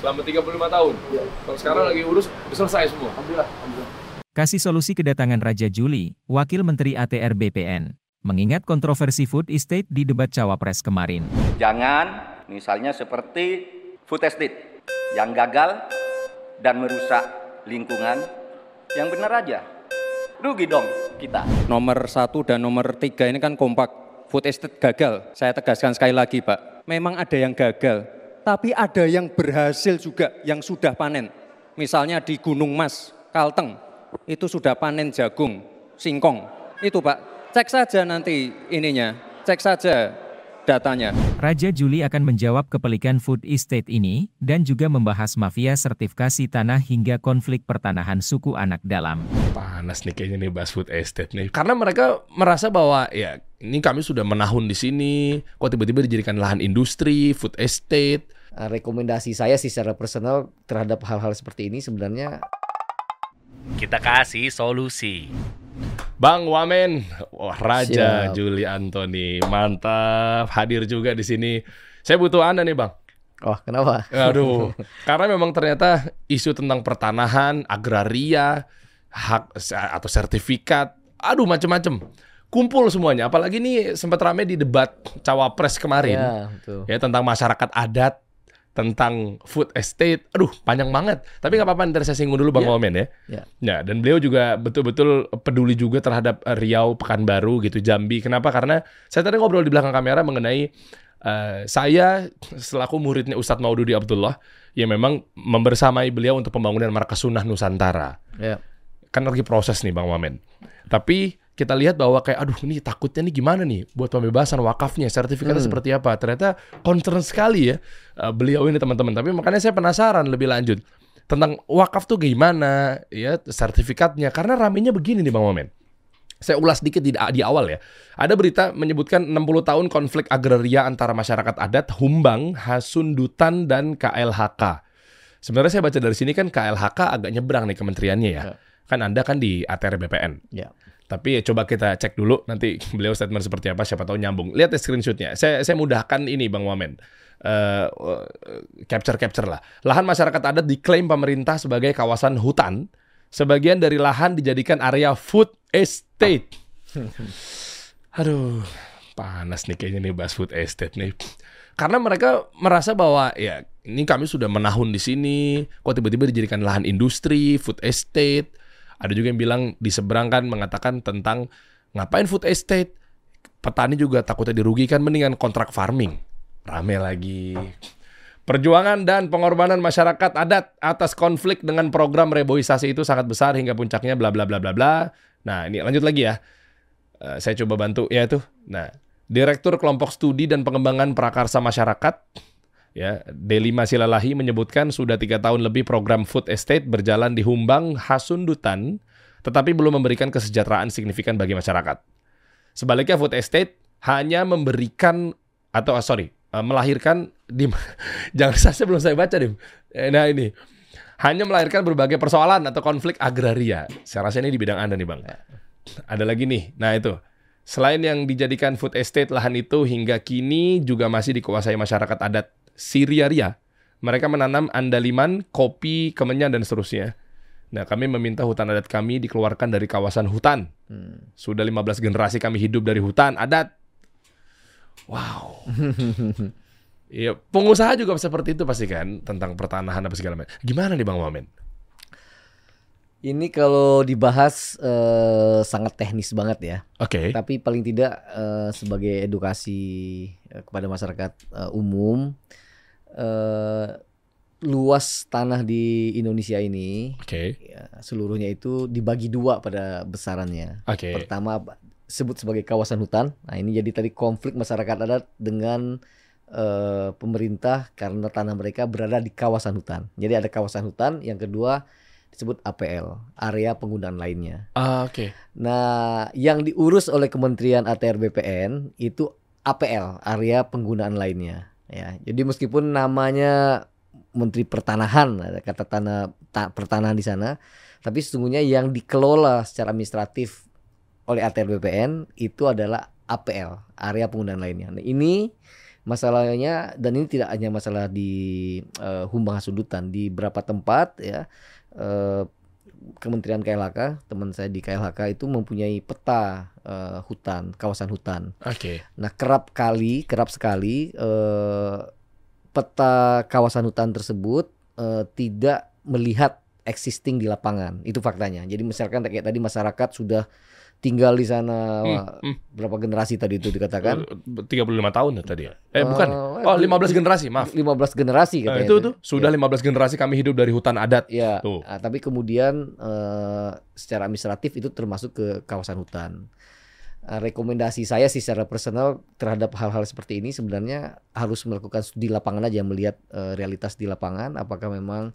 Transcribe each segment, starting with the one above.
selama 35 tahun. Iya. Kalau sekarang lagi urus, selesai semua. Alhamdulillah, alhamdulillah. Kasih solusi kedatangan Raja Juli, Wakil Menteri ATR BPN, mengingat kontroversi food estate di debat Cawapres kemarin. Jangan misalnya seperti food estate yang gagal dan merusak lingkungan yang benar aja. Rugi dong kita. Nomor satu dan nomor tiga ini kan kompak. Food estate gagal. Saya tegaskan sekali lagi Pak. Memang ada yang gagal. Tapi ada yang berhasil juga yang sudah panen. Misalnya di Gunung Mas, Kalteng. Itu sudah panen jagung, singkong. Itu Pak. Cek saja nanti ininya. Cek saja datanya. Raja Juli akan menjawab kepelikan food estate ini dan juga membahas mafia sertifikasi tanah hingga konflik pertanahan suku anak dalam. Panas nih kayaknya nih bahas food estate nih. Karena mereka merasa bahwa ya ini kami sudah menahun di sini, kok tiba-tiba dijadikan lahan industri, food estate. Uh, Rekomendasi saya sih secara personal terhadap hal-hal seperti ini sebenarnya Kita kasih solusi. Bang Wamen, wah Raja Siap. Juli Antoni, mantap hadir juga di sini. Saya butuh Anda nih Bang. Oh, kenapa? Aduh, karena memang ternyata isu tentang pertanahan, agraria, hak atau sertifikat, aduh macem-macem. Kumpul semuanya, apalagi ini sempat ramai di debat cawapres kemarin. Ya, betul. ya tentang masyarakat adat, tentang food estate, aduh panjang banget. Tapi nggak apa-apa, ntar saya singgung dulu Bang Ya. Wamen ya. Ya. Ya, dan beliau juga betul-betul peduli juga terhadap eh, Riau, Pekanbaru gitu, Jambi. Kenapa? Karena saya tadi ngobrol di belakang kamera mengenai eh, saya selaku muridnya Ustadz Maududi Abdullah yang memang membersamai beliau untuk pembangunan markas sunnah Nusantara Ya. kan lagi proses nih Bang Wamen. Tapi kita lihat bahwa kayak aduh ini takutnya nih gimana nih buat pembebasan wakafnya, sertifikatnya Hmm. seperti apa. Ternyata concern sekali ya uh, beliau ini teman-teman. Tapi makanya saya penasaran lebih lanjut tentang wakaf tuh gimana ya sertifikatnya karena ramenya begini nih Bang Wamen. Saya ulas sedikit di, di awal ya. Ada berita menyebutkan 60 tahun konflik agraria antara masyarakat adat Humbang, Hasundutan, dan KLHK. Sebenarnya saya baca dari sini kan KLHK agak nyebrang nih kementeriannya ya. Ya. Kan Anda kan di ATR BPN. Ya. Tapi ya coba kita cek dulu nanti beliau statement seperti apa siapa tahu nyambung. Lihat ya screenshotnya. Saya saya mudahkan ini Bang Wamen. Eh, eh, capture capture lah. Lahan masyarakat adat diklaim pemerintah sebagai kawasan hutan. Sebagian dari lahan dijadikan area food estate. Aduh, panas nih kayaknya nih bahas food estate nih. Karena mereka merasa bahwa ya ini kami sudah menahun di sini, kok tiba-tiba dijadikan lahan industri, food estate. Ada juga yang bilang di seberang kan mengatakan tentang ngapain food estate. Petani juga takutnya dirugikan mendingan kontrak farming. Rame lagi. Perjuangan dan pengorbanan masyarakat adat atas konflik dengan program reboisasi itu sangat besar hingga puncaknya bla bla bla bla bla. Nah, ini lanjut lagi ya. Eh, saya coba bantu ya itu. Nah, Direktur Kelompok Studi dan Pengembangan Prakarsa Masyarakat ya D5 Silalahi menyebutkan sudah tiga tahun lebih program food estate berjalan di Humbang, Hasundutan, tetapi belum memberikan kesejahteraan signifikan bagi masyarakat. Sebaliknya food estate hanya memberikan atau ah, sorry eh, melahirkan di jangan saya belum saya baca dim. Eh, Nah ini hanya melahirkan berbagai persoalan atau konflik agraria. Saya rasa ini di bidang anda nih bang. Ada lagi nih. Nah itu selain yang dijadikan food estate lahan itu hingga kini juga masih dikuasai masyarakat adat Siriaria. Mereka menanam andaliman, kopi, kemenyan dan seterusnya. Nah, kami meminta hutan adat kami dikeluarkan dari kawasan hutan. Sudah 15 generasi kami hidup dari hutan adat. Wow. Iya, pengusaha juga seperti itu pasti kan tentang pertanahan apa segala macam. Gimana nih Bang Wamen? Ini kalau dibahas eh, sangat teknis banget ya. Oke. Tapi paling tidak eh, sebagai edukasi eh, kepada masyarakat eh, umum, eh, luas tanah di Indonesia ini Oke. ya, seluruhnya itu dibagi dua pada besarannya. Oke. Pertama sebut sebagai kawasan hutan. Nah ini jadi tadi konflik masyarakat adat dengan eh, pemerintah karena tanah mereka berada di kawasan hutan. Jadi ada kawasan hutan. Yang kedua disebut APL, area penggunaan lainnya. Ah, Oke. Nah, yang diurus oleh Kementerian ATR BPN itu APL, area penggunaan lainnya. Ya, jadi meskipun namanya Menteri Pertanahan, kata tanah ta- pertanahan di sana, tapi sesungguhnya yang dikelola secara administratif oleh ATR BPN itu adalah APL, area penggunaan lainnya. Nah, ini Masalahnya dan ini tidak hanya masalah di eh, Humbang Hasundutan di beberapa tempat ya eh, Kementerian KLHK, teman saya di KLHK itu mempunyai peta eh, hutan, kawasan hutan. Oke. Nah, kerap kali, kerap sekali eh, peta kawasan hutan tersebut eh, tidak melihat existing di lapangan. Itu faktanya. Jadi misalkan kayak tadi masyarakat sudah tinggal di sana Hmm, wah, hmm. berapa generasi tadi itu dikatakan? Eh, 35 tahun ya tadi ya? Eh bukan. Eh, Oh 15 generasi, maaf. 15 generasi Eh, katanya. itu tuh sudah 15 generasi kami hidup dari hutan adat. Ya, Tuh. ah, tapi kemudian eh, secara administratif itu termasuk ke kawasan hutan. Ah, rekomendasi saya sih secara personal terhadap hal-hal seperti ini sebenarnya harus melakukan studi lapangan aja melihat eh, realitas di lapangan apakah memang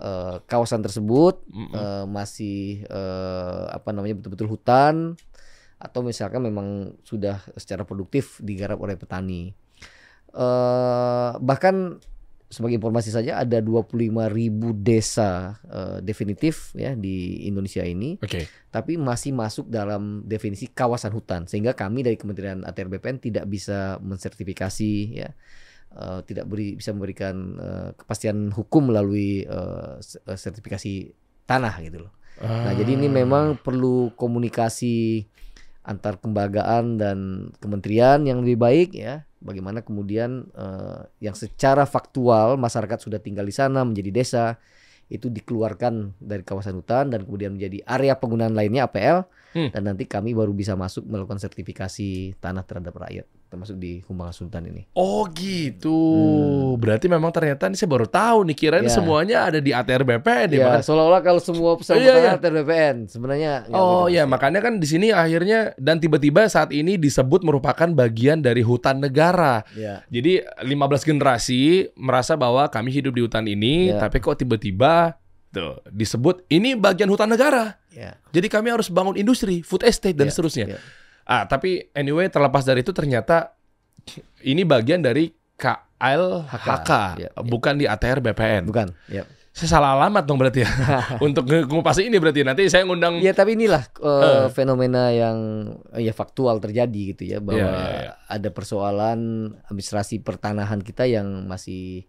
eh, kawasan tersebut Mm-mm. eh, masih eh, apa namanya betul-betul hutan atau misalkan memang sudah secara produktif digarap oleh petani. Eh, bahkan sebagai informasi saja ada 25.000 desa eh, definitif ya di Indonesia ini Oke. tapi masih masuk dalam definisi kawasan hutan sehingga kami dari Kementerian ATR BPN tidak bisa mensertifikasi ya eh, tidak beri, bisa memberikan eh, kepastian hukum melalui eh, sertifikasi tanah gitu loh. Nah, jadi ini memang perlu komunikasi antar kelembagaan dan kementerian yang lebih baik ya. Bagaimana kemudian eh, yang secara faktual masyarakat sudah tinggal di sana menjadi desa itu dikeluarkan dari kawasan hutan dan kemudian menjadi area penggunaan lainnya APL Hmm. dan nanti kami baru bisa masuk melakukan sertifikasi tanah terhadap rakyat termasuk di Humbang Sultan ini. Oh gitu. Berarti memang ternyata ini saya baru tahu nih kirain Hmm. Ya. semuanya ada di ATR BPN ya, Ya, Mas. seolah-olah kalau semua pesan Iya, iya. ATR BPN sebenarnya Oh begitu. ya, makanya kan di sini akhirnya dan tiba-tiba saat ini disebut merupakan bagian dari hutan negara. Ya. Jadi 15 generasi merasa bahwa kami hidup di hutan ini, Ya. tapi kok tiba-tiba tuh disebut ini bagian hutan negara. Ya. Jadi kami harus bangun industri, food estate dan Ya, seterusnya. ya. Ah, tapi anyway terlepas dari itu ternyata ini bagian dari KLHK, Ya, ya. bukan di ATR BPN. Bukan. Ya. Saya salah alamat dong berarti ya. Untuk ngupas ini berarti nanti saya ngundang Ya tapi inilah eh, Eh. fenomena yang eh, ya faktual terjadi gitu ya bahwa Iya, iya, iya. ada persoalan administrasi pertanahan kita yang masih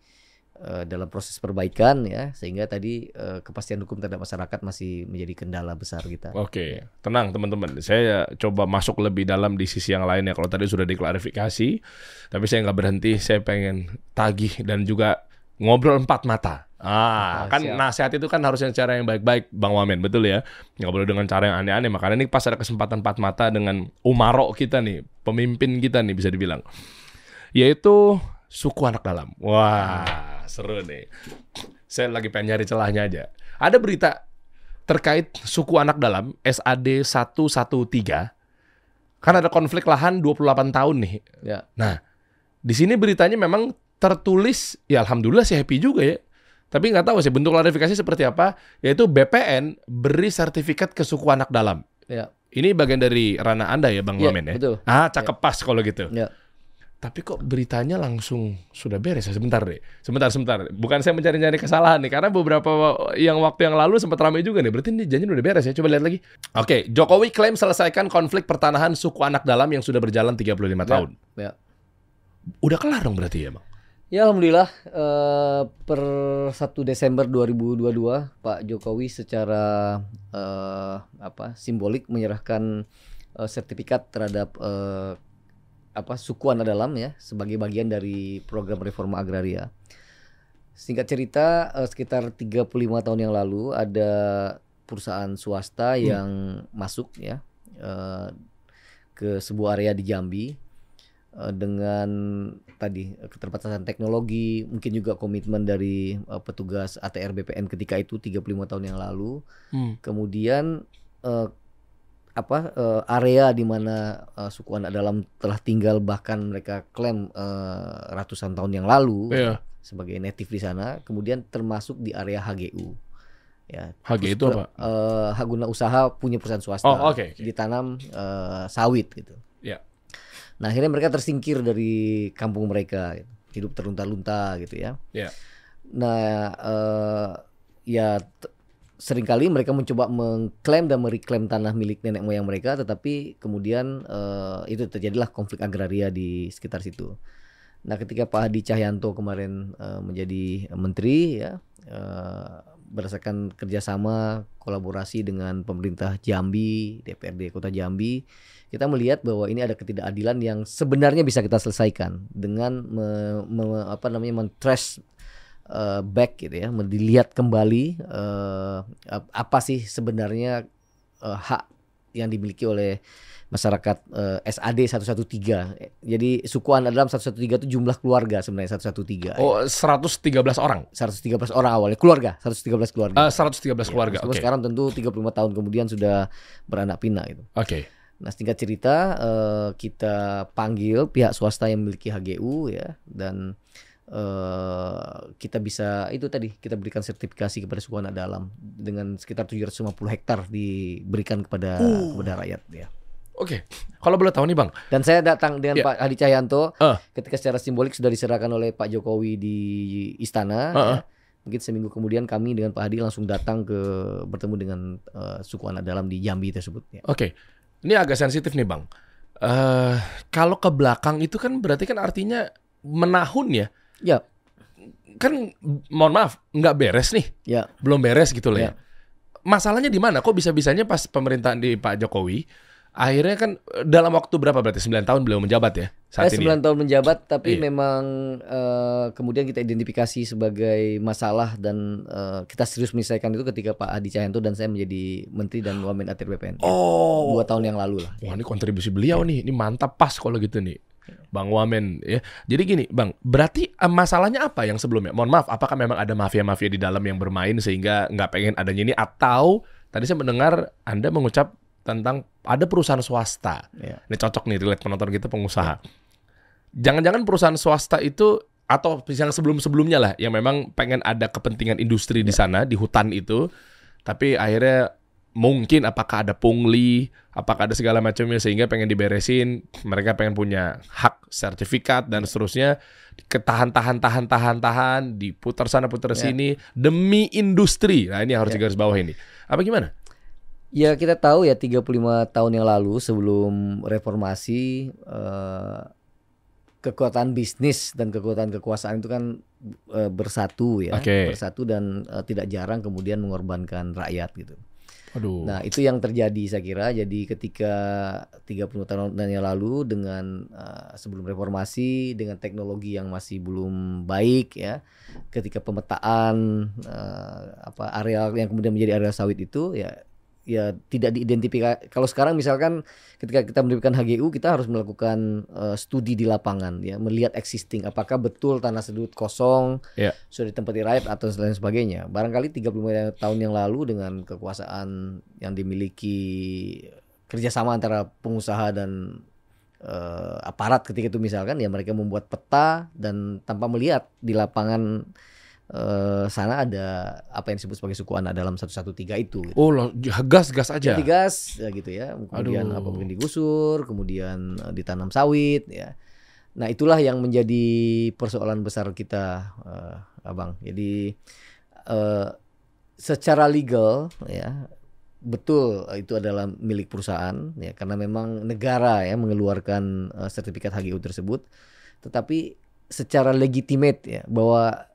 eh, dalam proses perbaikan ya sehingga tadi eh, kepastian hukum terhadap masyarakat masih menjadi kendala besar kita. Oke, tenang teman-teman. Saya coba masuk lebih dalam di sisi yang lainnya. Kalau tadi sudah diklarifikasi, tapi saya nggak berhenti. Saya pengen tagih dan juga ngobrol empat mata. Ah, Ah, kan siap. nasihat itu kan harusnya cara yang baik-baik, Bang Wamen, betul ya? Nggak boleh dengan cara yang aneh-aneh. Makanya ini pas ada kesempatan empat mata dengan umaro kita nih, pemimpin kita nih bisa dibilang, yaitu suku anak dalam. Wah, seru nih. Saya lagi pengen nyari celahnya aja. Ada berita terkait suku anak dalam SAD 113 kan ada konflik lahan 28 tahun nih. Ya. Nah, di sini beritanya memang tertulis ya alhamdulillah sih happy juga ya. Tapi nggak tahu sih bentuk klarifikasi seperti apa, yaitu BPN beri sertifikat ke suku anak dalam. Ya. Ini bagian dari ranah Anda ya Bang Iya, Wamen ya? betul. Ah, cakep pas kalau gitu. Ya. Tapi kok beritanya langsung sudah beres ya? Sebentar deh. Sebentar, sebentar. Bukan saya mencari-cari kesalahan nih. Karena beberapa yang waktu yang lalu sempat ramai juga nih. Berarti ini janjian udah beres ya? Coba lihat lagi. Oke, Jokowi klaim selesaikan konflik pertanahan suku anak dalam yang sudah berjalan 35 tahun. Ya. Udah kelar dong berarti ya Bang? Ya alhamdulillah eh, per 1 Desember 2022 Pak Jokowi secara eh, apa simbolik menyerahkan eh, sertifikat terhadap eh, apa suku anak dalam ya sebagai bagian dari program reforma agraria. Singkat cerita eh, sekitar 35 tahun yang lalu ada perusahaan swasta yang masuk ya eh, ke sebuah area di Jambi eh, dengan tadi eh, keterbatasan teknologi, mungkin juga komitmen dari eh, petugas ATR BPN ketika itu 35 tahun yang lalu. Kemudian eh, apa eh, area di mana eh, suku anak dalam telah tinggal bahkan mereka klaim eh, ratusan tahun yang lalu Iya. sebagai native di sana, kemudian termasuk di area HGU. Ya, HG itu apa? eh, hak guna usaha punya perusahaan swasta. Oh, oke, oke. Ditanam eh, sawit gitu. Iya. Nah, akhirnya mereka tersingkir dari kampung mereka, gitu. hidup terlunta-lunta gitu ya. Iya. Nah, eh, ya sering kali mereka mencoba mengklaim dan mereklaim tanah milik nenek moyang mereka, tetapi kemudian eh, itu terjadilah konflik agraria di sekitar situ. Nah, ketika Pak Hadi Cahyanto kemarin eh, menjadi menteri ya eh, berdasarkan kerjasama kolaborasi dengan pemerintah Jambi, DPRD Kota Jambi, kita melihat bahwa ini ada ketidakadilan yang sebenarnya bisa kita selesaikan dengan me- me- apa namanya men-trace eh, back gitu ya, dilihat kembali eh, ap- apa sih sebenarnya eh, hak yang dimiliki oleh masyarakat eh, SAD 113. Jadi suku anak dalam 113 itu jumlah keluarga sebenarnya 113. Oh, 113 orang. 113 orang awalnya keluarga, 113 keluarga. Eh, 113 keluarga. Meskipun Oke. sekarang tentu 35 tahun kemudian sudah beranak pinak gitu. Oke. Nah, singkat cerita eh, kita panggil pihak swasta yang memiliki HGU ya dan eh, kita bisa itu tadi kita berikan sertifikasi kepada suku anak dalam dengan sekitar 750 hektar diberikan kepada Uh. kepada rakyat ya. Oke. Kalau boleh tahu nih, Bang. Dan saya datang dengan Ya. Pak Hadi Cahyanto Eh. ketika secara simbolik sudah diserahkan oleh Pak Jokowi di istana. Heeh. ya. Mungkin seminggu kemudian kami dengan Pak Hadi langsung datang ke bertemu dengan eh, suku anak dalam di Jambi tersebut. Ya. Oke. Ini agak sensitif nih, Bang. Eh, kalau ke belakang itu kan berarti kan artinya menahun ya. Ya, Kan mohon maaf, nggak beres nih. ya. Belum beres gitu loh ya. Ya. Masalahnya di mana? Kok bisa-bisanya pas pemerintahan di Pak Jokowi akhirnya kan eh, dalam waktu berapa berarti 9 tahun beliau menjabat ya saat Saya ini. 9 tahun menjabat, tapi Iya. memang eh, kemudian kita identifikasi sebagai masalah dan eh, kita serius menyelesaikan itu ketika Pak Hadi Cahyanto dan saya menjadi Menteri dan Wamen ATR BPN. Oh. Dua tahun yang lalu lah. Wah ini kontribusi beliau nih, ini mantap pas kalau gitu nih. Bang Wamen ya. Jadi gini, Bang, berarti eh, masalahnya apa yang sebelumnya? Mohon maaf, apakah memang ada mafia-mafia di dalam yang bermain sehingga nggak pengen adanya ini atau tadi saya mendengar Anda mengucap tentang ada perusahaan swasta. Ya. Ini cocok nih relate penonton kita pengusaha. Jangan-jangan perusahaan swasta itu atau yang sebelum-sebelumnya lah yang memang pengen ada kepentingan industri di sana di hutan itu tapi akhirnya mungkin apakah ada pungli, apakah ada segala macamnya sehingga pengen diberesin, mereka pengen punya hak sertifikat dan seterusnya ketahan tahan tahan tahan tahan diputar sana putar Ya. sini demi industri. Nah, ini harus Ya. digaris bawah ini. Apa gimana? Ya kita tahu ya 35 tahun yang lalu sebelum reformasi eh, kekuatan bisnis dan kekuatan kekuasaan itu kan eh, bersatu ya, Oke. bersatu dan eh, tidak jarang kemudian mengorbankan rakyat gitu. Aduh. Nah, itu yang terjadi saya kira. Jadi ketika 30 tahun yang lalu dengan eh, sebelum reformasi dengan teknologi yang masih belum baik ya. Ketika pemetaan eh, apa areal yang kemudian menjadi area sawit itu ya ya tidak diidentifikasi. Kalau sekarang misalkan ketika kita mendirikan HGU kita harus melakukan eh, studi di lapangan ya, melihat existing apakah betul tanah tersebut kosong, Ya. sudah ditempati rakyat atau lain sebagainya. Barangkali 35 tahun yang lalu dengan kekuasaan yang dimiliki kerjasama antara pengusaha dan eh, aparat ketika itu misalkan ya mereka membuat peta dan tanpa melihat di lapangan eh, sana ada apa yang disebut sebagai suku anak dalam 113 itu. gitu. Oh, gas-gas aja. Jadi gas ya gitu ya. Kemudian Aduh. apa mungkin digusur, kemudian eh, ditanam sawit ya. Nah, itulah yang menjadi persoalan besar kita eh, Abang. Jadi eh, secara legal ya betul itu adalah milik perusahaan ya karena memang negara ya mengeluarkan eh, sertifikat HGU tersebut. Tetapi secara legitimate ya bahwa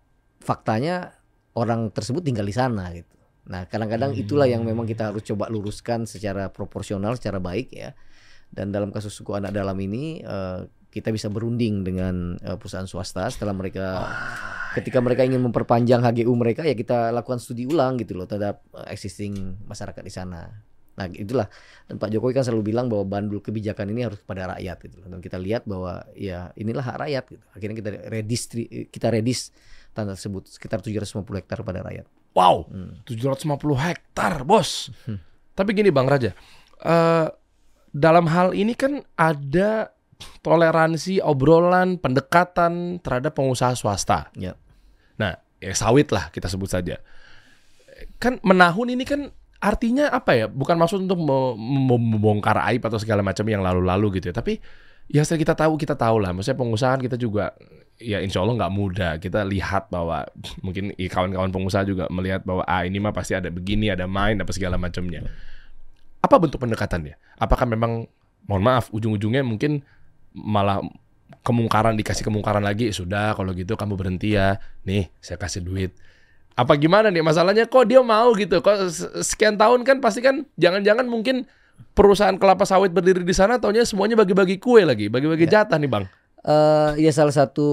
faktanya orang tersebut tinggal di sana gitu. Nah, kadang-kadang itulah yang memang kita harus coba luruskan secara proporsional, secara baik ya. Dan dalam kasus suku anak dalam ini eh, kita bisa berunding dengan eh, perusahaan swasta setelah mereka ketika mereka ingin memperpanjang HGU mereka ya kita lakukan studi ulang gitu loh terhadap eh, existing masyarakat di sana. Nah, itulah dan Pak Jokowi kan selalu bilang bahwa bandul kebijakan ini harus kepada rakyat gitu loh. Dan kita lihat bahwa ya inilah hak rakyat gitu. Akhirnya kita redistri kita redis tanah tersebut sekitar 750 hektar pada rakyat. Wow, Hmm. 750 hektar, bos. Tapi gini Bang Raja, eh, dalam hal ini kan ada toleransi, obrolan, pendekatan terhadap pengusaha swasta. Ya. Nah, ya sawit lah kita sebut saja. Kan menahun ini kan artinya apa ya? Bukan maksud untuk me- mem- membongkar aib atau segala macam yang lalu-lalu gitu ya. Tapi yang sering kita tahu kita tahu lah. Maksudnya pengusaha kita juga ya insya Allah nggak mudah. Kita lihat bahwa mungkin kawan-kawan pengusaha juga melihat bahwa ah ini mah pasti ada begini, ada main, apa segala macamnya. Apa bentuk pendekatannya? Apakah memang mohon maaf ujung-ujungnya mungkin malah kemungkaran dikasih kemungkaran lagi sudah kalau gitu kamu berhenti ya nih saya kasih duit apa gimana nih masalahnya kok dia mau gitu kok se- sekian tahun kan pasti kan jangan-jangan mungkin perusahaan kelapa sawit berdiri di sana taunya semuanya bagi-bagi kue lagi bagi-bagi jatah nih bang Eh, ya salah satu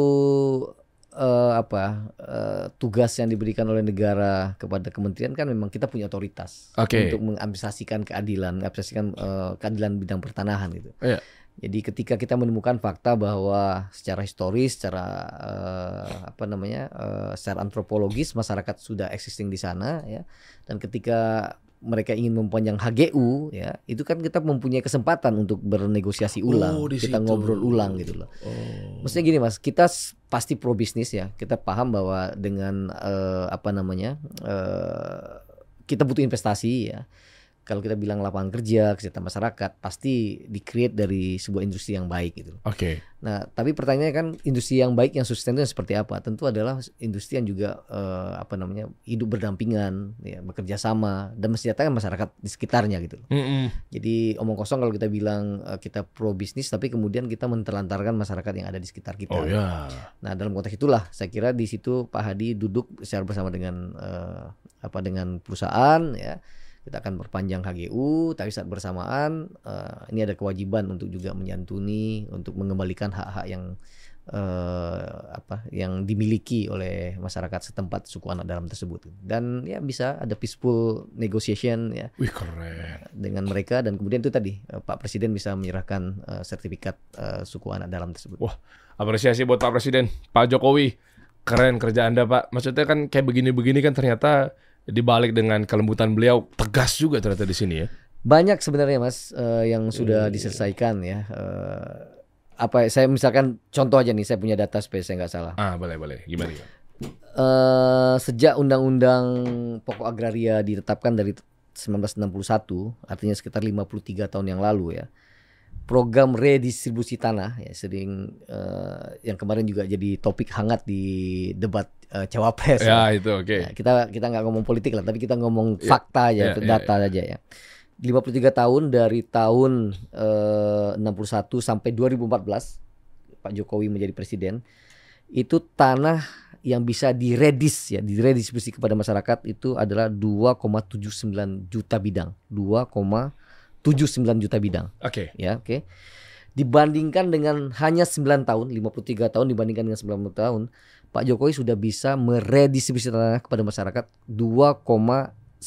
eh, apa eh, tugas yang diberikan oleh negara kepada kementerian kan memang kita punya otoritas Oke. untuk mengadministrasikan keadilan, mengadministrasikan eh, keadilan bidang pertanahan gitu. Iya. Jadi ketika kita menemukan fakta bahwa secara historis, secara eh, apa namanya, eh, secara antropologis masyarakat sudah existing di sana ya, dan ketika mereka ingin mempanjang HGU ya, itu kan kita mempunyai kesempatan untuk bernegosiasi ulang, Oh, kita situ. ngobrol ulang gitu loh. oh. Maksudnya gini mas, kita pasti pro bisnis ya. Kita paham bahwa dengan eh, apa namanya, eh, kita butuh investasi ya. Kalau kita bilang lapangan kerja, kesehatan masyarakat, pasti di-create dari sebuah industri yang baik gitu. oke Nah, tapi pertanyaannya kan industri yang baik yang sustain itu seperti apa? Tentu adalah industri yang juga eh, apa namanya hidup berdampingan, ya, bekerja sama dan mensejahterakan masyarakat di sekitarnya gitu. Mm-mm. Jadi omong kosong kalau kita bilang eh, kita pro bisnis, tapi kemudian kita mentelantarkan masyarakat yang ada di sekitar kita. oh ya Nah dalam konteks itulah saya kira di situ Pak Hadi duduk secara bersama dengan eh, apa dengan perusahaan ya kita akan perpanjang HGU tapi saat bersamaan eh, ini ada kewajiban untuk juga menyantuni untuk mengembalikan hak-hak yang eh, apa yang dimiliki oleh masyarakat setempat suku anak dalam tersebut dan ya bisa ada peaceful negotiation ya wih keren dengan mereka dan kemudian itu tadi eh, Pak Presiden bisa menyerahkan eh, sertifikat eh, suku anak dalam tersebut. Wah, apresiasi buat Pak Presiden, Pak Jokowi. Keren kerja Anda, Pak. Maksudnya kan kayak begini-begini kan ternyata dibalik dengan kelembutan beliau tegas juga ternyata di sini ya. Banyak sebenarnya Mas eh, yang sudah diselesaikan ya. Eh, apa saya misalkan contoh aja nih saya punya data supaya saya nggak salah. Ah, boleh, boleh. Gimana gimana? Eh, sejak undang-undang pokok agraria ditetapkan dari 1961, artinya sekitar 53 tahun yang lalu ya. Program redistribusi tanah ya sering eh, yang kemarin juga jadi topik hangat di debat eh, cawapres. Ya, itu oke. Ya, kita kita nggak ngomong politik lah, tapi kita ngomong Ya, fakta aja, ya, itu ya, data aja ya. 53 tahun dari tahun eh, 61 sampai 2014 Pak Jokowi menjadi presiden, itu tanah yang bisa diredis ya, diredistribusi kepada masyarakat itu adalah 2,79 juta bidang. 2,79 juta bidang Oke. ya oke dibandingkan dengan hanya 9 tahun 53 tahun dibandingkan dengan 90 tahun Pak Jokowi sudah bisa meredistribusi tanah kepada masyarakat 2,97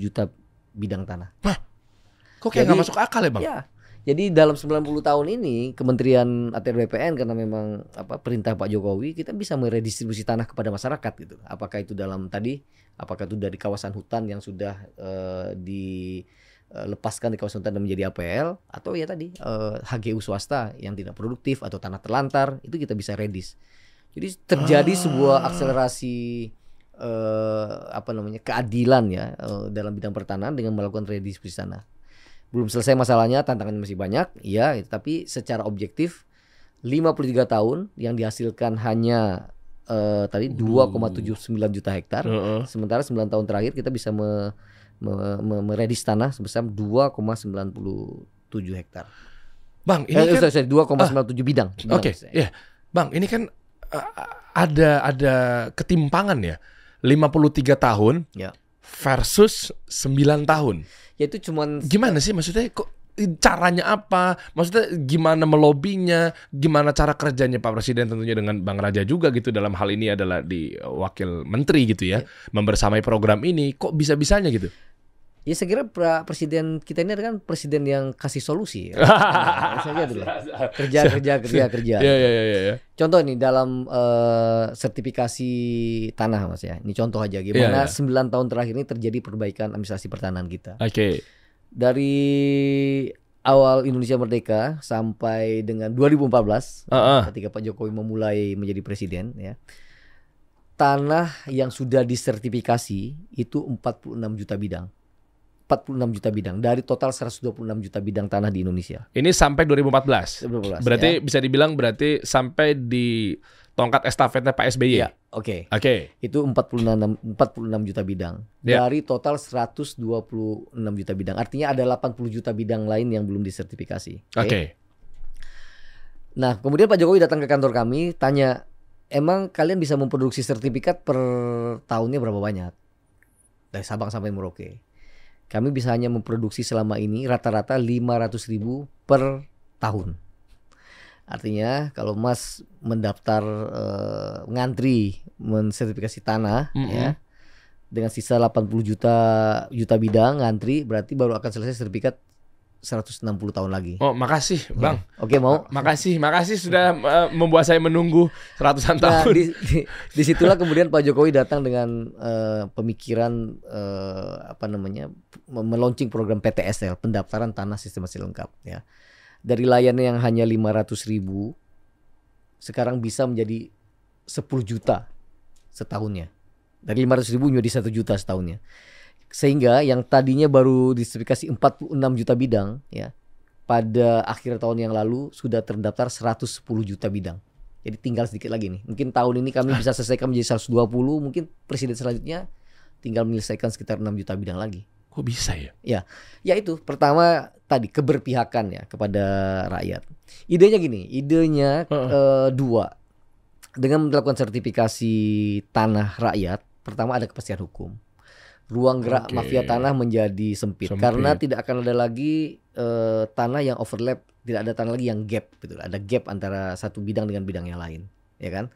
juta bidang tanah Kok kayak nggak masuk akal ya, Bang? ya jadi dalam 90 tahun ini Kementerian ATR BPN karena memang apa perintah Pak Jokowi kita bisa meredistribusi tanah kepada masyarakat gitu. Apakah itu dalam tadi apakah itu dari kawasan hutan yang sudah eh, dilepaskan di kawasan hutan dan menjadi APL atau ya tadi eh, HGU swasta yang tidak produktif atau tanah terlantar itu kita bisa redis. Jadi terjadi sebuah akselerasi eh, apa namanya keadilan ya eh, dalam bidang pertanahan dengan melakukan redistribusi tanah belum selesai masalahnya, tantangannya masih banyak, iya, tapi secara objektif 53 tahun yang dihasilkan hanya eh, tadi 2,79 juta hektar. Heeh. Sementara 9 tahun terakhir kita bisa me- meredis tanah sebesar 2,97 hektar. Bang, ini Eh, kan sorry, sorry, 2,97 bidang. bidang Oke, maksudnya. ya. Bang, ini kan uh, ada ada ketimpangan ya. 53 tahun Ya. versus 9 tahun. Ya itu cuman Gimana sih maksudnya kok caranya apa? Maksudnya gimana melobinya? Gimana cara kerjanya Pak Presiden tentunya dengan Bang Raja juga gitu dalam hal ini adalah di uh, wakil menteri gitu ya, membersamai program ini. Kok bisa-bisanya gitu? Ya saya kira presiden kita ini kan presiden yang kasih solusi. Ya. Nah, kerja kerja kerja kerja. Iya iya iya iya. Contoh nih dalam eh, sertifikasi tanah mas ya. Ini contoh aja gimana iya. 9 tahun terakhir ini terjadi perbaikan administrasi pertanahan kita. Oke. Dari awal Indonesia merdeka sampai dengan 2014 Heeh. ketika Pak Jokowi memulai menjadi presiden ya. Tanah yang sudah disertifikasi itu 46 juta bidang. 46 juta bidang dari total 126 juta bidang tanah di Indonesia. Ini sampai 2014. 2014, Berarti ya. bisa dibilang berarti sampai di tongkat estafetnya Pak SBY. Ya, oke. Oke. Itu 46 46 juta bidang Ya. dari total 126 juta bidang. Artinya ada 80 juta bidang lain yang belum disertifikasi. Oke. Nah, kemudian Pak Jokowi datang ke kantor kami, tanya, emang kalian bisa memproduksi sertifikat per tahunnya berapa banyak? Dari Sabang sampai Merauke. Kami bisa hanya memproduksi selama ini rata-rata 500 ribu per tahun. Artinya kalau Mas mendaftar eh, ngantri mensertifikasi tanah Mm-mm. ya dengan sisa 80 juta juta bidang ngantri berarti baru akan selesai sertifikat 160 tahun lagi. Oh, makasih, Bang. Oke, mau? Makasih, makasih sudah eh, membuat saya menunggu ratusan Nah, tahun. di, di, di situlah kemudian Pak Jokowi datang dengan eh, pemikiran eh, apa namanya me- meluncing program PTSL pendaftaran tanah sistemasi lengkap ya dari layannya yang hanya 500 ribu sekarang bisa menjadi 10 juta setahunnya dari 500 ribu menjadi 1 juta setahunnya sehingga yang tadinya baru disertifikasi 46 juta bidang ya pada akhir tahun yang lalu sudah terdaftar 110 juta bidang jadi tinggal sedikit lagi nih. Mungkin tahun ini kami bisa selesaikan menjadi 120, mungkin presiden selanjutnya tinggal menyelesaikan sekitar 6 juta bidang lagi. Kok bisa ya? Ya itu pertama tadi keberpihakan ya kepada rakyat. Idenya gini, idenya Heeh. eh, dua. Dengan melakukan sertifikasi tanah rakyat, pertama ada kepastian hukum. Ruang gerak Oke. mafia tanah menjadi sempit, Sempit. karena tidak akan ada lagi eh, tanah yang overlap, tidak ada tanah lagi yang gap gitu. Ada gap antara satu bidang dengan bidang yang lain, ya kan?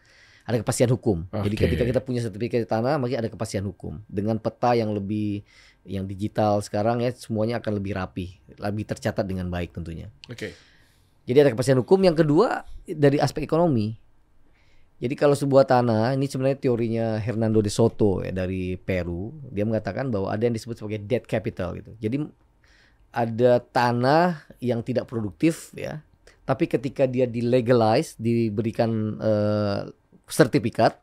Ada kepastian hukum. Jadi Oke. ketika kita punya sertifikasi tanah, maka ada kepastian hukum dengan peta yang lebih yang digital sekarang ya semuanya akan lebih rapi, lebih tercatat dengan baik tentunya. Oke. Jadi ada kepastian hukum. Yang kedua dari aspek ekonomi. Jadi kalau sebuah tanah, ini sebenarnya teorinya Hernando de Soto ya dari Peru, dia mengatakan bahwa ada yang disebut sebagai dead capital gitu. Jadi ada tanah yang tidak produktif ya, tapi ketika dia dilegalize, diberikan eh, sertifikat,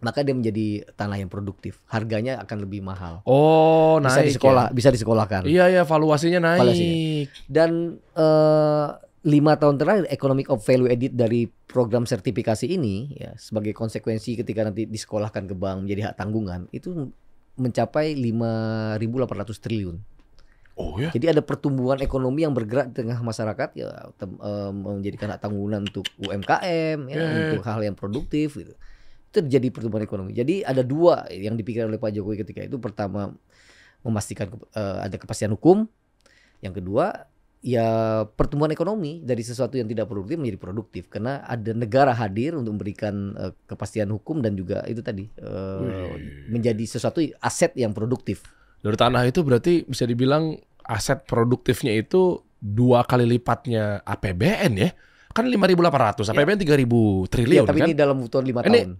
maka dia menjadi tanah yang produktif. Harganya akan lebih mahal. Oh, Bisa naik di sekolah, ya? bisa disekolahkan. Iya, iya, valuasinya naik. Valuasinya. Dan eh, lima tahun terakhir economic of value edit dari program sertifikasi ini ya sebagai konsekuensi ketika nanti disekolahkan ke bank menjadi hak tanggungan itu mencapai 5.800 triliun. Oh ya. Jadi ada pertumbuhan ekonomi yang bergerak di tengah masyarakat ya tem- menjadikan hak tanggungan untuk UMKM ya, ya. untuk hal yang produktif gitu. Itu terjadi pertumbuhan ekonomi. Jadi ada dua yang dipikirkan oleh Pak Jokowi ketika itu pertama memastikan eh, ada kepastian hukum. Yang kedua ya pertumbuhan ekonomi dari sesuatu yang tidak produktif menjadi produktif karena ada negara hadir untuk memberikan eh, kepastian hukum dan juga itu tadi Wih. menjadi sesuatu aset yang produktif. Dari tanah itu berarti bisa dibilang aset produktifnya itu dua kali lipatnya APBN ya. Kan 5.800, APBN 3.000 triliun Iya, tapi kan. ini dalam lima Ini tahun.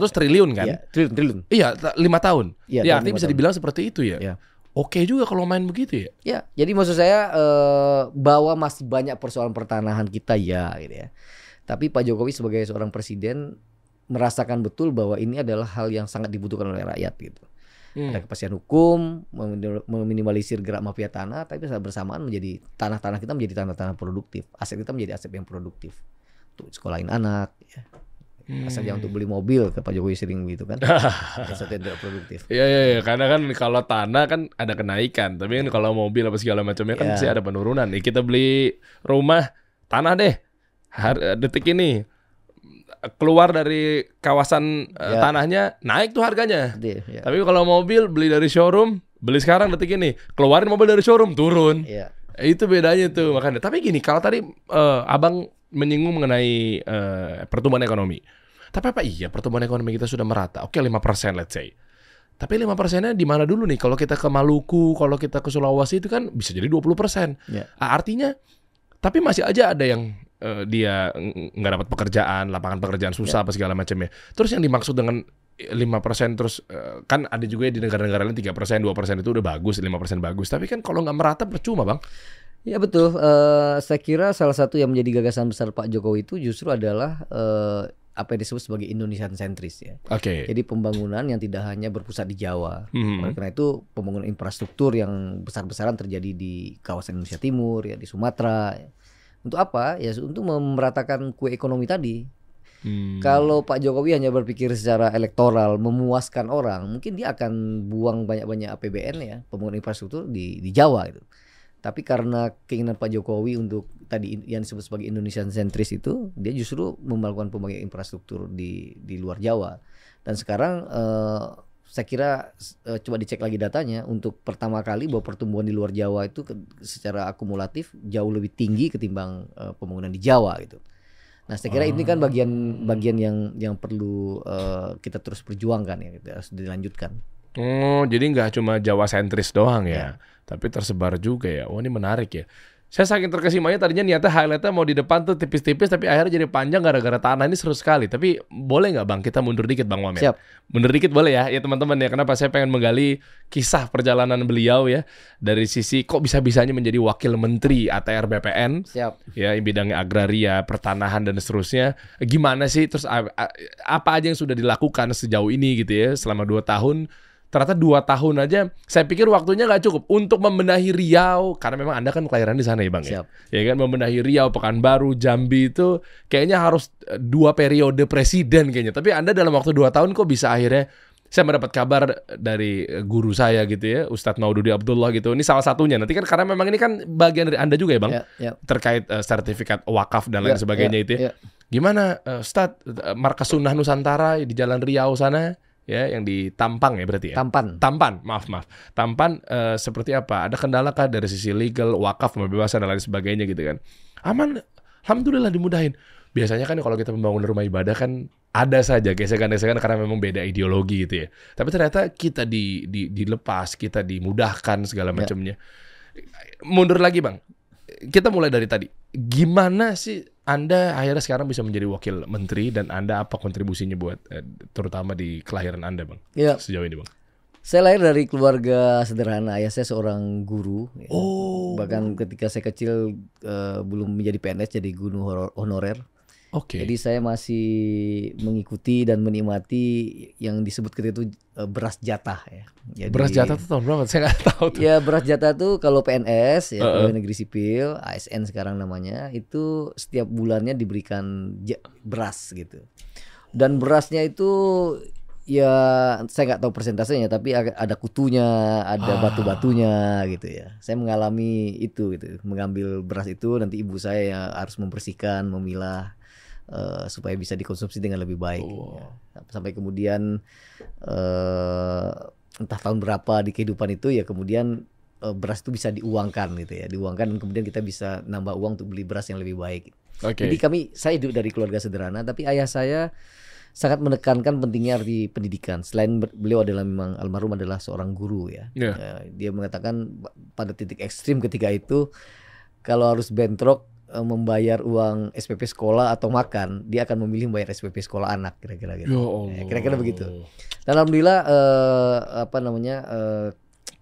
5.800 triliun kan? Iya, triliun, triliun. Iya, ta- lima tahun. Iya, ya, dalam artinya bisa tahun. dibilang seperti itu ya. Iya. Oke juga kalau main begitu ya. Ya, jadi maksud saya eh, bahwa masih banyak persoalan pertanahan kita ya, gitu ya. Tapi Pak Jokowi sebagai seorang presiden merasakan betul bahwa ini adalah hal yang sangat dibutuhkan oleh rakyat gitu. Hmm. Ada kepastian hukum, memin- meminimalisir gerak mafia tanah, tapi saat bersamaan menjadi tanah-tanah kita menjadi tanah-tanah produktif, aset kita menjadi aset yang produktif untuk sekolahin anak, ya. Asal jangan untuk beli mobil, ke Pak Jokowi sering gitu kan, aset yang tidak produktif. Iya iya iya karena kan kalau tanah kan ada kenaikan, tapi kan kalau mobil apa segala macamnya kan Iya. pasti ada penurunan. Nih kita beli rumah tanah deh. Har detik ini keluar dari kawasan eh, Ya. tanahnya naik tuh harganya. Ya. Tapi kalau mobil beli dari showroom, beli sekarang detik ini, keluarin mobil dari showroom turun. Iya. Itu bedanya tuh makanya. Tapi gini, kalau tadi eh, Abang menyinggung mengenai eh, pertumbuhan ekonomi. Tapi apa iya pertumbuhan ekonomi kita sudah merata? Oke, 5% let's say. Tapi 5 persennya di mana dulu nih? Kalau kita ke Maluku, kalau kita ke Sulawesi itu kan bisa jadi 20 persen. Ya. Artinya, tapi masih aja ada yang eh, dia ng- nggak dapat pekerjaan, lapangan pekerjaan susah apa segala macamnya. Terus yang dimaksud dengan 5 persen terus eh, kan ada juga ya di negara-negara lain 3 persen, 2 persen itu udah bagus, 5 persen bagus. Tapi kan kalau nggak merata percuma bang. Ya betul. Eh, saya kira salah satu yang menjadi gagasan besar Pak Jokowi itu justru adalah eh, apa yang disebut sebagai Indonesian sentris ya. Oke. Jadi pembangunan yang tidak hanya berpusat di Jawa. Mhm. Oleh karena itu pembangunan infrastruktur yang besar-besaran terjadi di kawasan Indonesia Timur ya di Sumatera. Untuk apa? Ya untuk memeratakan kue ekonomi tadi. Hmm. Kalau Pak Jokowi hanya berpikir secara elektoral memuaskan orang, mungkin dia akan buang banyak-banyak APBN ya, pembangunan infrastruktur di di Jawa itu. Tapi karena keinginan Pak Jokowi untuk tadi yang disebut sebagai Indonesian sentris itu, dia justru melakukan pembangunan infrastruktur di di luar Jawa. Dan sekarang eh, saya kira eh, coba dicek lagi datanya untuk pertama kali bahwa pertumbuhan di luar Jawa itu ke- secara akumulatif jauh lebih tinggi ketimbang eh, pembangunan di Jawa gitu. Nah, saya kira ini kan bagian bagian yang yang perlu eh, kita terus perjuangkan ya, gitu, harus dilanjutkan. Oh, jadi nggak cuma Jawa sentris doang ya, Ya. Tapi tersebar juga ya. Oh, ini menarik ya. Saya saking terkesimanya tadinya niatnya highlightnya mau di depan tuh tipis-tipis, tapi akhirnya jadi panjang gara-gara tanah ini seru sekali. Tapi boleh nggak bang kita mundur dikit bang Wamen? Siap. Mundur dikit boleh ya, ya teman-teman ya. Kenapa saya pengen menggali kisah perjalanan beliau ya dari sisi kok bisa-bisanya menjadi wakil menteri ATR BPN Siap. ya bidangnya agraria, pertanahan dan seterusnya. Gimana sih terus apa aja yang sudah dilakukan sejauh ini gitu ya selama dua tahun? Ternyata dua tahun aja, saya pikir waktunya nggak cukup untuk membenahi Riau karena memang anda kan kelahiran di sana ya bang ya. Siap. Ya kan membenahi Riau, Pekanbaru, Jambi itu kayaknya harus eh, dua periode presiden kayaknya. Tapi anda dalam waktu dua tahun kok bisa akhirnya saya mendapat kabar dari guru saya gitu ya, Ustadz Maududi Abdullah gitu. Ini salah satunya. Nanti kan karena memang ini kan bagian dari anda juga ya bang Ya, ya. terkait eh, sertifikat wakaf dan lain Ya, sebagainya ya, itu. Ya. ya. Gimana uh, Ustaz eh, markas Sunnah Nusantara di Jalan Riau sana ya yang di Tampang ya berarti ya. Tampan. Tampan, maaf maaf. Tampan eh, seperti apa? Ada kendala kah dari sisi legal, wakaf, pembebasan dan lain sebagainya gitu kan? Aman, alhamdulillah dimudahin. Biasanya kan kalau kita membangun rumah ibadah kan ada saja gesekan-gesekan karena memang beda ideologi gitu ya. Tapi ternyata kita di, di dilepas, kita dimudahkan segala macamnya. Mundur lagi bang, kita mulai dari tadi. Gimana sih Anda akhirnya sekarang bisa menjadi wakil menteri dan Anda apa kontribusinya buat eh, terutama di kelahiran Anda bang Ya, sejauh ini bang? saya lahir dari keluarga sederhana. Ayah saya seorang guru. ya. Oh. Bahkan ketika saya kecil eh, belum menjadi PNS jadi guru honorer. Oke. Jadi saya masih mengikuti dan menikmati yang disebut ketika itu eh, beras jatah ya. Jadi, Beras jatah tuh tahun berapa? Saya nggak tahu tuh. Ya beras jatah tuh kalau PNS ya Heeh. pegawai negeri sipil ASN sekarang namanya itu setiap bulannya diberikan beras gitu. Dan berasnya itu ya saya nggak tahu persentasenya tapi ada kutunya, ada Ah. batu-batunya gitu ya. Saya mengalami itu gitu, mengambil beras itu nanti ibu saya harus membersihkan, memilah eh, supaya bisa dikonsumsi dengan lebih baik. Oh. ya. Sampai kemudian eh entah tahun berapa di kehidupan itu ya kemudian eh, beras itu bisa diuangkan gitu ya, diuangkan dan kemudian kita bisa nambah uang untuk beli beras yang lebih baik. Oke. Jadi kami saya hidup dari keluarga sederhana tapi ayah saya sangat menekankan pentingnya arti pendidikan. Selain beliau adalah memang almarhum adalah seorang guru ya. Iya. Eh, dia mengatakan pada titik ekstrim ketika itu kalau harus bentrok eh, membayar uang SPP sekolah atau makan, dia akan memilih membayar SPP sekolah anak kira-kira gitu. Ya. Ya, kira-kira begitu. Dan alhamdulillah eh, apa namanya eh,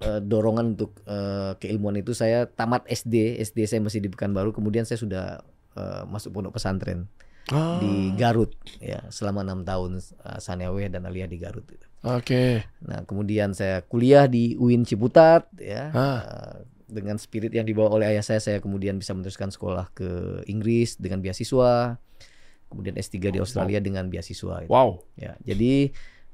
eh, dorongan untuk eh, keilmuan itu saya tamat SD, SD saya masih di Pekanbaru, kemudian saya sudah eh, masuk pondok pesantren Ah, di Garut ya selama enam tahun uh, Saneweh dan Aliyah di Garut. Oke. Nah kemudian saya kuliah di UIN Ciputat ya Ah. uh, dengan spirit yang dibawa oleh ayah saya saya kemudian bisa meneruskan sekolah ke Inggris dengan beasiswa kemudian S3 di Australia dengan beasiswa gitu. Wow. ya jadi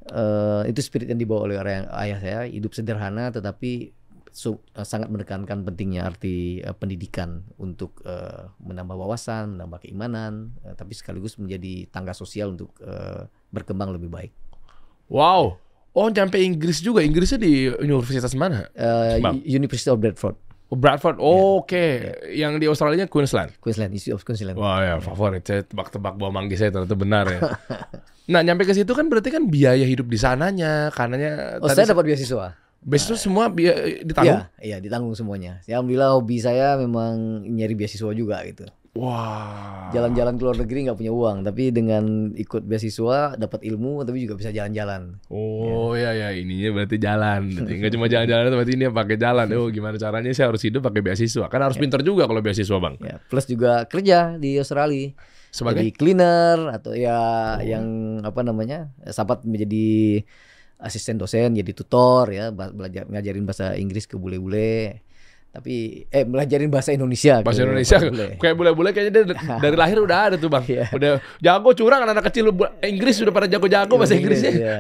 eh, itu spirit yang dibawa oleh orang ayah saya hidup sederhana tetapi su- eh, sangat menekankan pentingnya arti eh, pendidikan untuk eh, menambah wawasan menambah keimanan eh, tapi sekaligus menjadi tangga sosial untuk eh, berkembang lebih baik Wow. Oh, nyampe Inggris juga. Inggrisnya di universitas mana? Eh, Bang. University of Bradford Oh, Bradford. Oh, Oke. Yang di Australia Queensland. Queensland Institute of Queensland Wah ya favorit saya tebak-tebak bawa manggis saya ternyata benar ya. nah nyampe ke situ kan berarti kan biaya hidup di sananya karenanya oh saya dapat beasiswa beasiswa semua biaya ditanggung. Iya, iya ditanggung semuanya. Ya, alhamdulillah hobi saya memang nyari beasiswa juga gitu. Wah. Jalan-jalan ke luar negeri nggak punya uang, tapi dengan ikut beasiswa dapat ilmu, tapi juga bisa jalan-jalan. Oh ya ya ininya berarti jalan. Nggak cuma jalan-jalan berarti ini pakai jalan. Oh gimana caranya saya harus hidup pakai beasiswa. Kan harus pinter juga kalau beasiswa bang. Ya, plus juga kerja di Australia. Sebagai Jadi cleaner atau ya yang apa namanya? sempat menjadi asisten dosen, jadi tutor ya, belajar ngajarin bahasa Inggris ke bule-bule. Tapi eh belajarin bahasa Indonesia. bahasa Indonesia bule-bule. kayak bule-bule kayaknya dia dari lahir udah ada tuh bang. Iya. Udah jago curang anak kecil bu- Inggris sudah pada jago-jago bahasa Inggrisnya. Iya.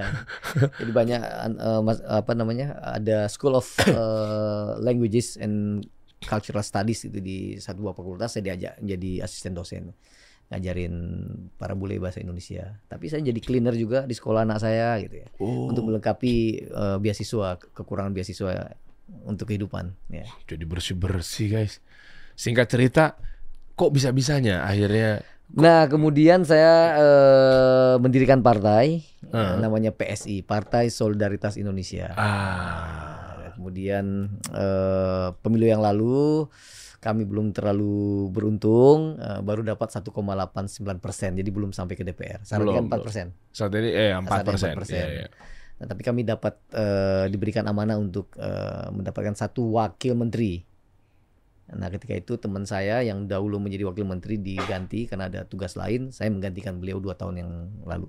Jadi banyak an- eh, mas- apa namanya? ada School of eh, Languages and cultural studies itu di satu buah fakultas saya diajak jadi asisten dosen ngajarin para bule bahasa Indonesia. Tapi saya jadi cleaner juga di sekolah anak saya gitu ya. Oh, Untuk melengkapi eh, beasiswa kekurangan beasiswa untuk kehidupan ya. jadi bersih-bersih, guys. Singkat cerita, kok bisa-bisanya akhirnya Nah, kemudian saya eh, mendirikan partai Ah. namanya PSI, Partai Solidaritas Indonesia. ah Nah, Kemudian eh, pemilu yang lalu kami belum terlalu beruntung, eh, baru dapat 1,89 persen, jadi belum sampai ke DPR. Syaratnya kan Belum, 4 persen. saat ini eh 4 Saat ini persen. 4%. Nah, tapi kami dapat eh, diberikan amanah untuk eh, mendapatkan satu wakil menteri. Nah, ketika itu teman saya yang dahulu menjadi wakil menteri diganti karena ada tugas lain, saya menggantikan beliau dua tahun yang lalu.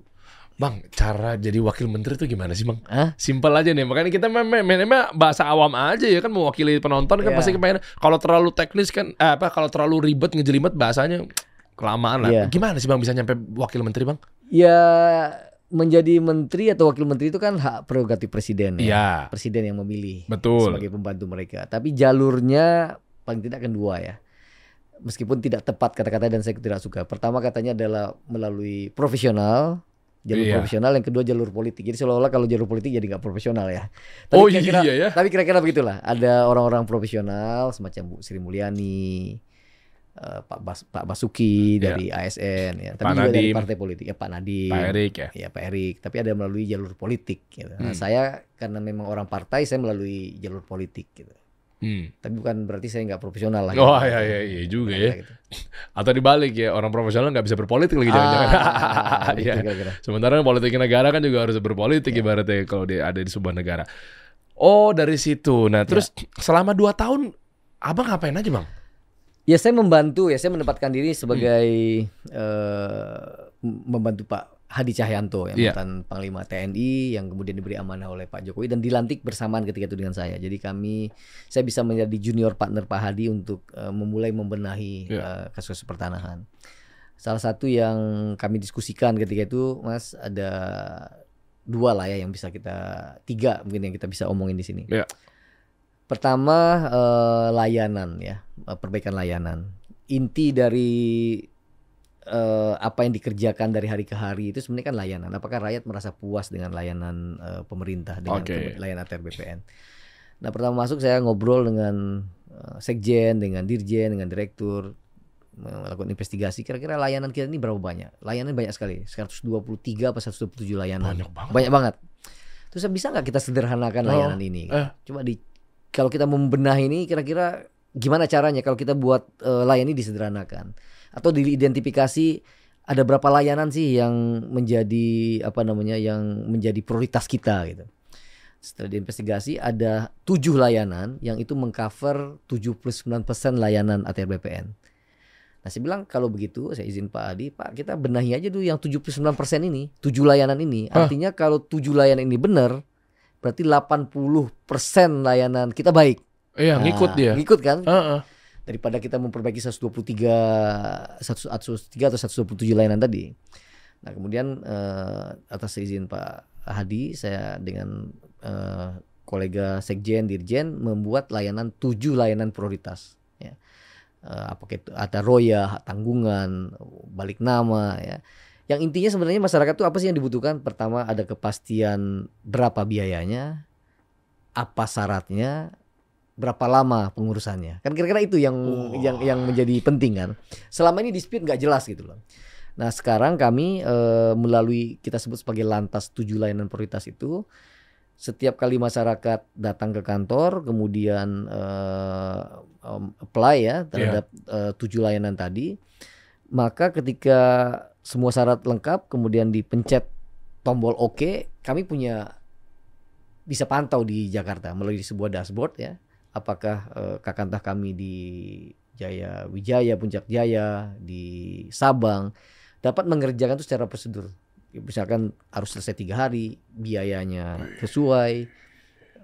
Bang, cara jadi wakil menteri itu gimana sih, Bang? Hah? Simpel aja nih. Makanya kita main, main, mainnya bahasa awam aja ya kan mewakili penonton kan Iya. pasti kepengen kalau terlalu teknis kan eh, apa kalau terlalu ribet ngejelimet bahasanya kelamaan lah. Iya. Gimana sih Bang bisa nyampe wakil menteri, Bang? Ya menjadi menteri atau wakil menteri itu kan hak prerogatif presiden ya. Iya. Presiden yang memilih Betul. sebagai pembantu mereka. Tapi jalurnya paling tidak kan dua ya. Meskipun tidak tepat kata-kata dan saya tidak suka. Pertama katanya adalah melalui profesional, jalur Iya. profesional. Yang kedua jalur politik. Jadi seolah-olah kalau jalur politik jadi nggak profesional ya. Oh, kira-kira- iya ya. Tapi kira-kira begitulah. Ada orang-orang profesional semacam Bu Sri Mulyani, eh, Pak Bas- Pak Basuki Iya. dari ASN ya. Tapi Pak juga dari Nadiem. partai politik ya Pak Nadiem. Pak Erik ya. Ya Pak Erik, tapi ada melalui jalur politik. Gitu. Nah, Hmm. saya karena memang orang partai, saya melalui jalur politik. Gitu. Hmm. Tapi bukan berarti saya nggak profesional lah. Oh gitu. iya iya iya juga ya. Gitu. Atau dibalik ya orang profesional nggak bisa berpolitik lagi jangan-jangan. Ah, gitu Iya. kira-kira. Sementara politik negara kan juga harus berpolitik ibaratnya kalau dia ada di sebuah negara. Oh dari situ. Nah terus selama dua tahun abang ngapain aja bang? Ya saya membantu ya, saya menempatkan diri sebagai Hmm. eh, membantu Pak Hadi Cahyanto yang Iya. mantan Panglima TNI yang kemudian diberi amanah oleh Pak Jokowi dan dilantik bersamaan ketika itu dengan saya. Jadi kami saya bisa menjadi junior partner Pak Hadi untuk eh, memulai membenahi Iya. eh, kasus pertanahan. Salah satu yang kami diskusikan ketika itu, Mas, ada dua lah ya yang bisa kita tiga mungkin yang kita bisa omongin di sini. Iya. Pertama eh, layanan ya, eh, perbaikan layanan. Inti dari eh, apa yang dikerjakan dari hari ke hari itu sebenarnya kan layanan. Apakah rakyat merasa puas dengan layanan eh, pemerintah dengan ke- layanan ATR BPN? Nah pertama masuk saya ngobrol dengan eh, sekjen, dengan dirjen, dengan direktur melakukan investigasi. Kira-kira layanan kita ini berapa banyak? Layanan banyak sekali, 123 apa 127 layanan. Banyak banget. Banyak banget. Terus bisa nggak kita sederhanakan Oh, layanan ini? eh. Coba di kalau kita membenahi ini kira-kira gimana caranya kalau kita buat eh, layanan ini disederhanakan atau diidentifikasi ada berapa layanan sih yang menjadi apa namanya yang menjadi prioritas kita gitu. Setelah diinvestigasi ada tujuh layanan yang itu mengcover 79% layanan ATR BPN. Nah saya bilang kalau begitu saya izin Pak Adi, Pak kita benahi aja dulu yang 79% ini, tujuh layanan ini. Artinya kalau tujuh layanan ini benar, berarti 80% layanan kita baik. Iya Nah, ngikut dia. Ngikut kan? Heeh. Daripada kita memperbaiki 123 103 atau 127 layanan tadi. Nah, kemudian eh, atas izin Pak Hadi, saya dengan eh, kolega Sekjen, Dirjen membuat layanan tujuh layanan prioritas. Ya. Eh, apakah itu ada roya, hak tanggungan, balik nama, ya. Yang intinya sebenarnya masyarakat itu apa sih yang dibutuhkan? Pertama ada kepastian berapa biayanya, apa syaratnya, berapa lama pengurusannya. Kan kira-kira itu yang Oh. yang yang menjadi penting kan. Selama ini dispute nggak jelas gitu loh. Nah sekarang kami eh, melalui kita sebut sebagai lantas tujuh layanan prioritas itu setiap kali masyarakat datang ke kantor kemudian eh, em, apply ya terhadap eh, tujuh layanan tadi maka ketika semua syarat lengkap kemudian dipencet tombol oke kami punya bisa pantau di Jakarta melalui sebuah dashboard ya. Apakah eh, kakantah kami di Jaya Wijaya Puncak Jaya di Sabang dapat mengerjakan itu secara prosedur. Misalkan harus selesai tiga hari biayanya sesuai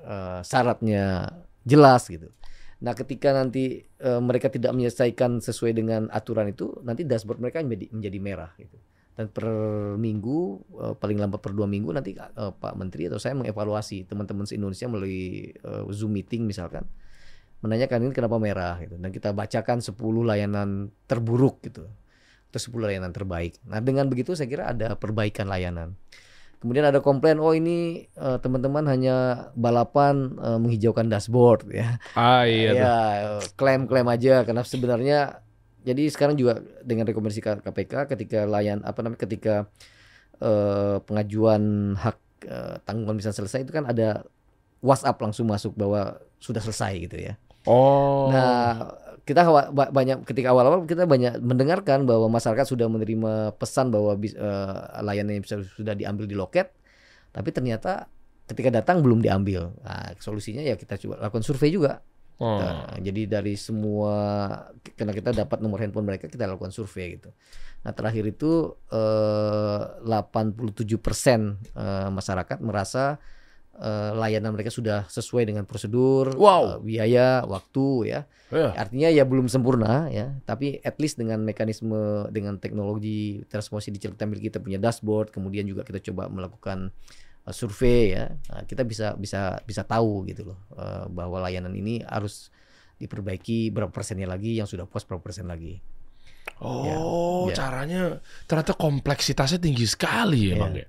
eh, syaratnya jelas gitu nah ketika nanti eh, mereka tidak menyelesaikan sesuai dengan aturan itu nanti dashboard mereka menjadi, menjadi merah gitu dan per minggu eh, paling lambat per dua minggu nanti eh, Pak Menteri atau saya mengevaluasi teman-teman se Indonesia melalui eh, Zoom meeting misalkan menanyakan ini kenapa merah gitu dan kita bacakan 10 layanan terburuk gitu atau 10 layanan terbaik. Nah, dengan begitu saya kira ada perbaikan layanan. Kemudian ada komplain, oh ini eh, teman-teman hanya balapan eh, menghijaukan dashboard ya. Ah iya ya, klaim-klaim aja karena sebenarnya jadi sekarang juga dengan rekomendasi KPK ketika layan apa namanya ketika eh, pengajuan hak eh, tanggungan bisa selesai itu kan ada WhatsApp langsung masuk bahwa sudah selesai gitu ya. Oh. Nah, kita banyak ketika awal-awal kita banyak mendengarkan bahwa masyarakat sudah menerima pesan bahwa bis, eh, layanannya bisa sudah diambil di loket, tapi ternyata ketika datang belum diambil. Nah, solusinya ya kita coba lakukan survei juga. Oh. Nah, jadi dari semua karena kita dapat nomor handphone mereka kita lakukan survei gitu. Nah terakhir itu eh, 87% eh, masyarakat merasa eh, layanan mereka sudah sesuai dengan prosedur, Wow. eh, biaya, waktu ya. Iya. Artinya ya belum sempurna ya, tapi at least dengan mekanisme dengan teknologi transformasi digital kita kita punya dashboard, kemudian juga kita coba melakukan uh, survei ya, Nah, kita bisa bisa bisa tahu gitu loh uh, bahwa layanan ini harus diperbaiki berapa persennya lagi, yang sudah puas berapa persen lagi. Oh, Ya. caranya ternyata kompleksitasnya tinggi sekali ya, Ya. Bang ya.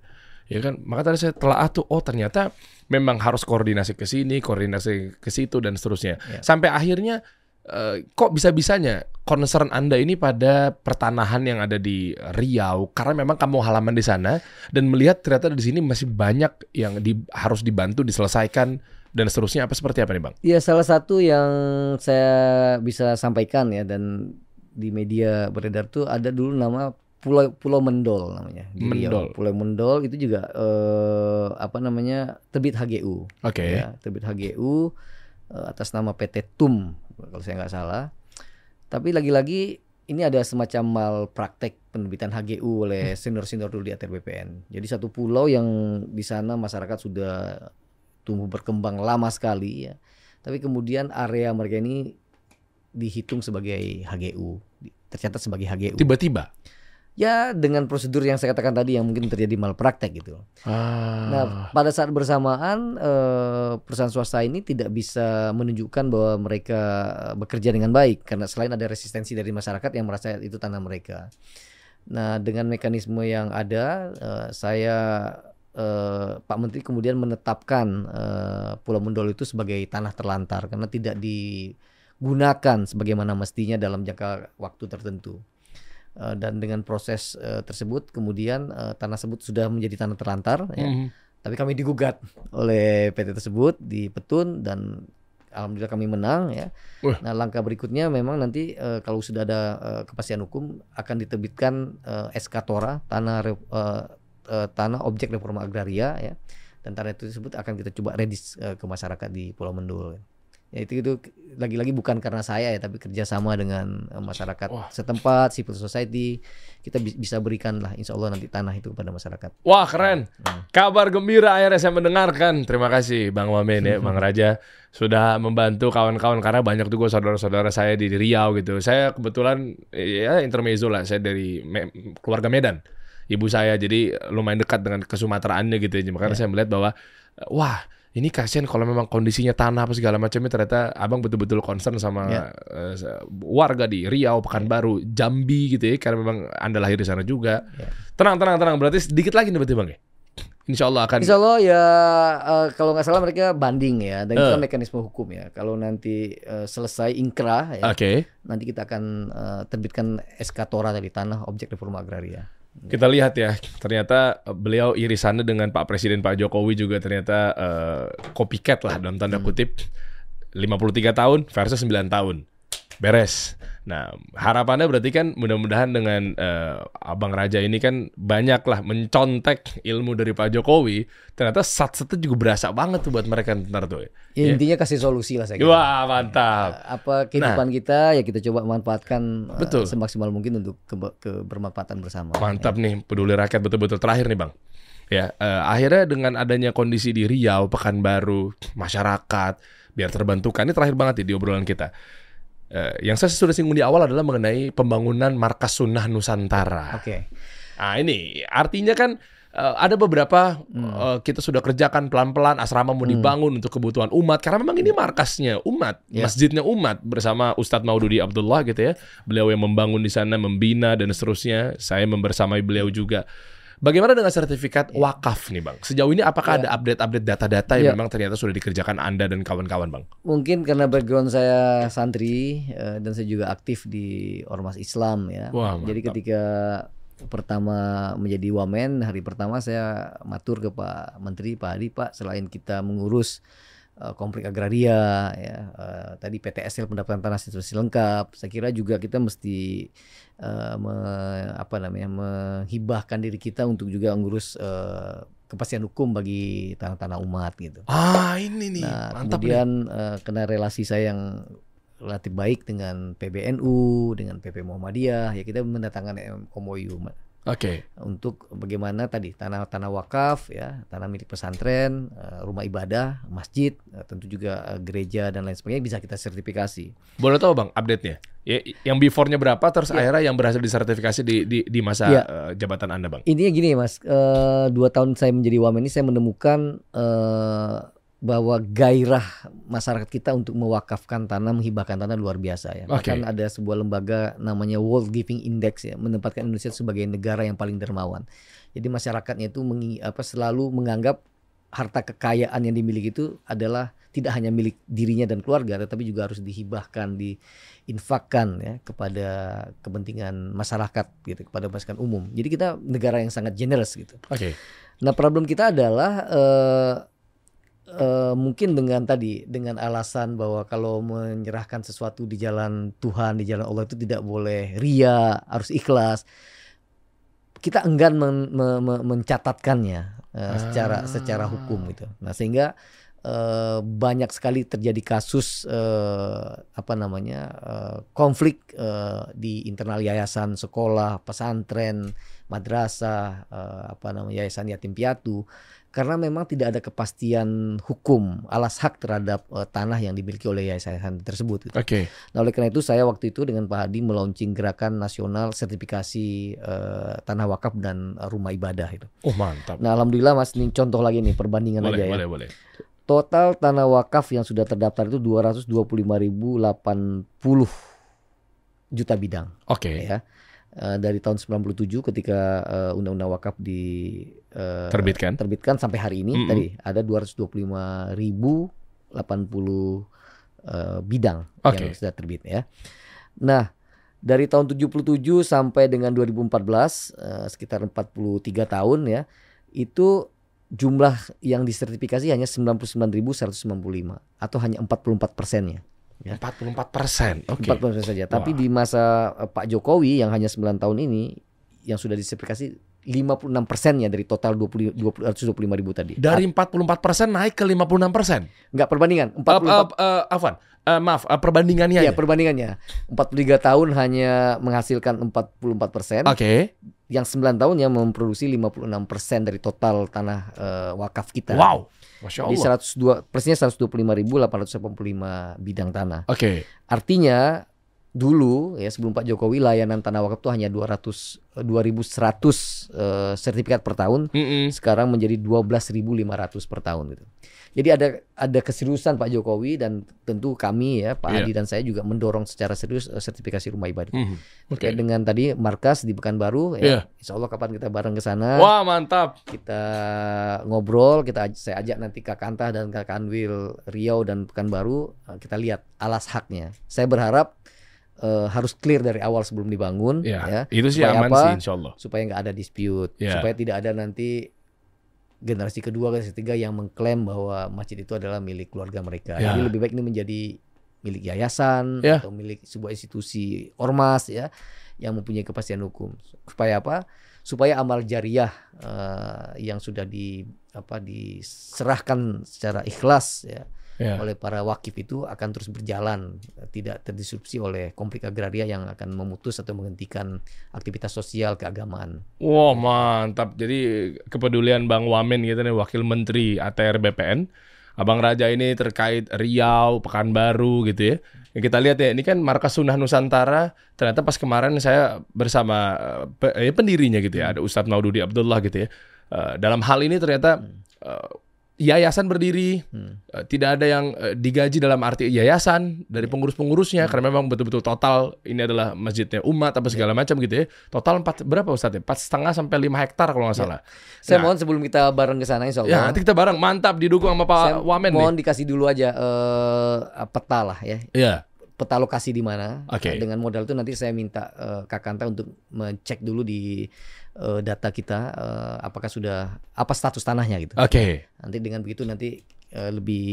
Ya kan, maka tadi saya telah tuh, oh ternyata memang harus koordinasi ke sini, koordinasi ke situ dan seterusnya. Ya. Sampai akhirnya eh, kok bisa-bisanya concern Anda ini pada pertanahan yang ada di Riau karena memang kamu halaman di sana dan melihat ternyata di sini masih banyak yang di- harus dibantu diselesaikan dan seterusnya apa seperti apa nih, Bang? Ya salah satu yang saya bisa sampaikan ya dan di media beredar tuh ada dulu nama Pulau Pulau Mendol namanya. di Riau. Mendol. Pulau Mendol itu juga eh, apa namanya terbit HGU. Oke. ya, terbit HGU eh, atas nama PT TUM kalau saya nggak salah. Tapi lagi-lagi ini ada semacam mal praktek penerbitan HGU oleh senior-senior dulu di ATR BPN. Jadi satu pulau yang di sana masyarakat sudah tumbuh berkembang lama sekali ya. Tapi kemudian area mereka ini dihitung sebagai HGU, tercatat sebagai HGU. Tiba-tiba. Ya dengan prosedur yang saya katakan tadi yang mungkin terjadi malpraktek gitu. Ah. Nah, pada saat bersamaan eh, perusahaan swasta ini tidak bisa menunjukkan bahwa mereka eh, bekerja dengan baik karena selain ada resistensi dari masyarakat yang merasa itu tanah mereka. Nah, dengan mekanisme yang ada, eh, saya eh, Pak Menteri kemudian menetapkan eh, Pulau Mendol itu sebagai tanah terlantar karena tidak digunakan sebagaimana mestinya dalam jangka waktu tertentu. Eh, dan dengan proses eh, tersebut kemudian eh, tanah tersebut sudah menjadi tanah terlantar ya. Mhm. Tapi kami digugat oleh PT tersebut di Petun dan alhamdulillah kami menang ya. Wah. Nah, langkah berikutnya memang nanti eh, kalau sudah ada eh, kepastian hukum akan diterbitkan eh, SK Tora tanah re- eh, eh, tanah objek reforma agraria ya. Dan tanah itu tersebut akan kita coba redis eh, ke masyarakat di Pulau Mendul. Ya itu itu lagi-lagi bukan karena saya ya tapi kerjasama dengan eh, masyarakat Wah. setempat, civil society kita bi- bisa berikan lah insya Allah nanti tanah itu kepada masyarakat. Wah keren. Hmm. Kabar gembira akhirnya saya mendengarkan. Terima kasih Bang Wamen ya, Bang Raja sudah membantu kawan-kawan karena banyak juga saudara-saudara saya di Riau gitu. Saya kebetulan ya intermezzo lah, saya dari Me- keluarga Medan. Ibu saya jadi lumayan dekat dengan kesumateraannya gitu ya. Makanya saya melihat bahwa wah ini kasihan kalau memang kondisinya tanah apa segala macamnya ternyata abang betul-betul concern sama Ya. eh, warga di Riau, Pekanbaru, Jambi gitu ya karena memang anda lahir di sana juga. Ya. Tenang, tenang, tenang. Berarti sedikit lagi nih berarti bang ya. Insya Allah akan. Insya Allah ya eh, kalau nggak salah mereka banding ya dan itu Eh. kan mekanisme hukum ya. Kalau nanti eh, selesai ingkrah ya, Oke, nanti kita akan eh, terbitkan SK Tora dari tanah objek reforma agraria. Kita lihat ya. Ternyata eh, beliau irisannya dengan Pak Presiden Pak Jokowi juga ternyata eh, copycat lah dalam tanda kutip. 53 tahun versus 9 tahun. Beres. Nah, harapannya berarti kan mudah-mudahan dengan eh, Abang Raja ini kan banyak lah mencontek ilmu dari Pak Jokowi. Ternyata sat-satnya juga berasa banget tuh buat mereka ntar tuh. Ya, Ya. Intinya kasih solusi lah saya kira. Wah, mantap. Apa kehidupan kita ya kita coba manfaatkan eh, Betul. semaksimal mungkin untuk ke- kebermanfaatan bersama. Mantap nih, peduli rakyat betul-betul terakhir nih bang. Ya, eh, akhirnya dengan adanya kondisi di Riau, Pekanbaru, masyarakat, biar terbantukan. Ini terakhir banget nih di obrolan kita. Eh, yang saya sudah singgung di awal adalah mengenai pembangunan markas sunnah Nusantara. Oke. Nah ini artinya kan eh, ada beberapa Hmm. eh, kita sudah kerjakan pelan-pelan asrama mau dibangun untuk kebutuhan umat karena memang ini markasnya umat, Ya. masjidnya umat bersama Ustadz Maududi Abdullah gitu ya. Beliau yang membangun di sana, membina dan seterusnya. Saya membersamai beliau juga. Bagaimana dengan sertifikat wakaf nih Bang? Sejauh ini apakah Ya. ada update-update data-data yang Ya. memang ternyata sudah dikerjakan Anda dan kawan-kawan Bang? Mungkin karena background saya santri eh, dan saya juga aktif di ormas Islam ya. Wah, Jadi ketika pertama menjadi wamen hari pertama saya matur ke Pak Menteri Pak Hadi Pak selain kita mengurus eh, konflik agraria ya eh, tadi PTSL pendapatan tanah situasi lengkap saya kira juga kita mesti eh, me- apa namanya menghibahkan diri kita untuk juga mengurus eh, kepastian hukum bagi tanah-tanah umat gitu. Ah, ini nih. Nah, Mantap nih. kemudian eh, kena relasi saya yang relatif baik dengan PBNU, dengan PP Muhammadiyah, ya kita mendatangkan MOU Oke. untuk bagaimana tadi tanah-tanah wakaf ya, tanah milik pesantren, eh, rumah ibadah, masjid, eh, tentu juga eh, gereja dan lain sebagainya bisa kita sertifikasi. Boleh tahu Bang update-nya? Ya, yang before-nya berapa terus Ya. akhirnya yang berhasil disertifikasi di di, di masa Ya. jabatan Anda Bang? Intinya gini Mas, eh, dua tahun saya menjadi wamen ini saya menemukan eh, bahwa gairah masyarakat kita untuk mewakafkan tanah, menghibahkan tanah luar biasa ya. Oke. Bahkan ada sebuah lembaga namanya World Giving Index ya, menempatkan Indonesia sebagai negara yang paling dermawan. Jadi masyarakatnya itu mengi- apa selalu menganggap harta kekayaan yang dimiliki itu adalah tidak hanya milik dirinya dan keluarga, tetapi juga harus dihibahkan, diinfakkan ya kepada kepentingan masyarakat gitu, kepada masyarakat umum. Jadi kita negara yang sangat generous gitu. Oke. Nah problem kita adalah eh, eh, mungkin dengan tadi dengan alasan bahwa kalau menyerahkan sesuatu di jalan Tuhan di jalan Allah itu tidak boleh ria harus ikhlas kita enggan men- me- me- mencatatkannya secara Ah. secara hukum gitu nah sehingga eh, banyak sekali terjadi kasus eh, apa namanya eh, konflik eh, di internal yayasan sekolah pesantren madrasah eh, apa namanya yayasan yatim piatu karena memang tidak ada kepastian hukum alas hak terhadap eh, tanah yang dimiliki oleh yayasan tersebut. gitu. Oke. Nah oleh karena itu saya waktu itu dengan Pak Hadi melaunching gerakan nasional sertifikasi eh, tanah wakaf dan rumah ibadah itu. Oh mantap. Nah alhamdulillah mas ini contoh lagi nih perbandingan boleh, aja ya. boleh, boleh. Total tanah wakaf yang sudah terdaftar itu 225.080 juta bidang Oke. ya. Eh, dari tahun 97 ketika eh, undang-undang wakaf di eh, Terbitkan. terbitkan sampai hari ini Mm-mm. tadi ada 225.080 eh, bidang Oke. yang sudah terbit ya. Nah, dari tahun 77 sampai dengan 2014 eh, sekitar 43 tahun ya, itu jumlah yang disertifikasi hanya 99.195 atau hanya 44 persennya. Ya. 44 persen. Oke. 40 persen saja. Tapi Wah. di masa eh, Pak Jokowi yang hanya 9 tahun ini yang sudah disertifikasi 56 persennya dari total 20, 20 125 ribu tadi. Dari 44 persen naik ke 56 persen. Enggak perbandingan. Uh, 44 uh, uh, Afwan, uh, maaf, uh, perbandingannya Iya perbandingannya 43 tahun hanya menghasilkan 44 persen, Oke. yang 9 tahun yang memproduksi 56 persen dari total tanah eh, wakaf kita. Wow. Masya Di Allah. 102 persisnya 125.885 bidang tanah. Oke. Artinya dulu ya sebelum Pak Jokowi layanan tanah wakaf itu hanya 200 eh, 2100 eh, sertifikat per tahun. Mm-mm. Sekarang menjadi 12.500 per tahun gitu. Jadi ada ada keseriusan Pak Jokowi dan tentu kami ya Pak Iya. Adi dan saya juga mendorong secara serius eh, sertifikasi rumah ibadah. Oke. Terkait dengan tadi markas di Pekanbaru ya. Insya Allah kapan kita bareng ke sana Wah mantap. kita ngobrol, kita saya ajak nanti Kak Kantah dan Kak Kanwil Riau dan Pekanbaru eh, kita lihat alas haknya. Saya berharap eh, harus clear dari awal sebelum dibangun Ya, ya itu sih Supaya aman apa? sih Insya Allah. supaya nggak ada dispute, Ya. supaya tidak ada nanti generasi kedua generasi ketiga yang mengklaim bahwa masjid itu adalah milik keluarga mereka. Ya. Jadi lebih baik ini menjadi milik yayasan Ya. atau milik sebuah institusi ormas ya yang mempunyai kepastian hukum. Supaya apa? Supaya amal jariah eh, yang sudah di apa diserahkan secara ikhlas ya Ya. oleh para wakif itu akan terus berjalan tidak terdisrupsi oleh konflik agraria yang akan memutus atau menghentikan aktivitas sosial keagamaan. Wah mantap. Jadi kepedulian Bang Wamen gitu nih Wakil Menteri ATR BPN. Abang Raja ini terkait Riau, Pekanbaru gitu ya. Yang kita lihat ya, ini kan markas Sunnah Nusantara. Ternyata pas kemarin saya bersama eh, eh, pendirinya gitu ya, ada Ustadz Maududi Abdullah gitu ya. Eh, dalam hal ini ternyata eh, yayasan berdiri, Hmm. eh, tidak ada yang eh, digaji dalam arti yayasan dari pengurus-pengurusnya karena memang betul-betul total ini adalah masjidnya umat apa segala macam gitu ya. Total empat berapa Ustaz ya? Empat setengah sampai lima hektar kalau nggak salah. Saya Nah, mohon sebelum kita bareng ke sana insya Ya nanti kita bareng mantap didukung sama saya Pak Wamen mohon nih. dikasih dulu aja eh, peta lah ya. Iya. Peta lokasi di mana. Oke. Nah, dengan modal itu nanti saya minta eh, Kak Kanta untuk mencek dulu di eh, data kita eh, apakah sudah apa status tanahnya gitu. Oke. Nanti dengan begitu nanti eh, lebih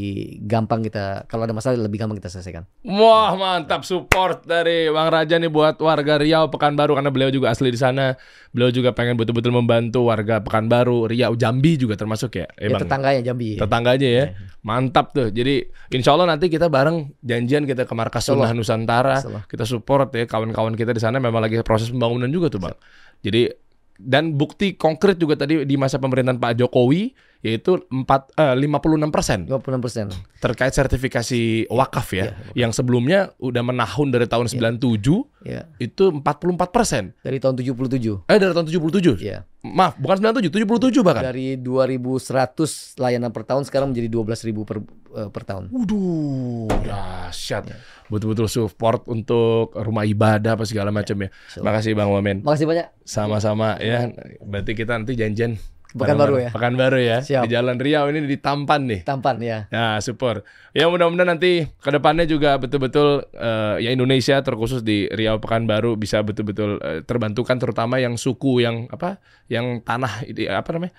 gampang kita kalau ada masalah lebih gampang kita selesaikan. Wah mantap support dari Bang Raja nih buat warga Riau Pekanbaru karena beliau juga asli di sana. Beliau juga pengen betul-betul membantu warga Pekanbaru, Riau, Jambi juga termasuk ya. Eh, Ya, Bang? tetangganya Jambi. Tetangganya ya. Mantap tuh. Jadi insya Allah nanti kita bareng janjian kita ke Markas Sunnah Nusantara. Kita support ya kawan-kawan kita di sana memang lagi proses pembangunan juga tuh Bang. Jadi dan bukti konkret juga tadi di masa pemerintahan Pak Jokowi yaitu 4 eh, 56 persen 56 persen. terkait sertifikasi wakaf ya, yang sebelumnya udah menahun dari tahun 97 Ya. itu 44 persen. Dari tahun 77. Eh dari tahun 77. Ya. Maaf, bukan 97, 77 bahkan. Dari 2100 layanan per tahun sekarang menjadi 12.000 per eh, per tahun. Waduh, dahsyat. Betul-betul support untuk rumah ibadah apa segala macam ya. Makasih Bang Wamen. Makasih banyak. Sama-sama ya. Berarti kita nanti janjian Pekanbaru ya? Pekanbaru ya. Siap. Di Jalan Riau ini di Tampan nih. Tampan ya. Ya, support. Ya mudah-mudahan nanti ke depannya juga betul-betul eh, ya Indonesia terkhusus di Riau Pekanbaru bisa betul-betul eh, terbantukan terutama yang suku yang apa? Yang tanah ini apa namanya?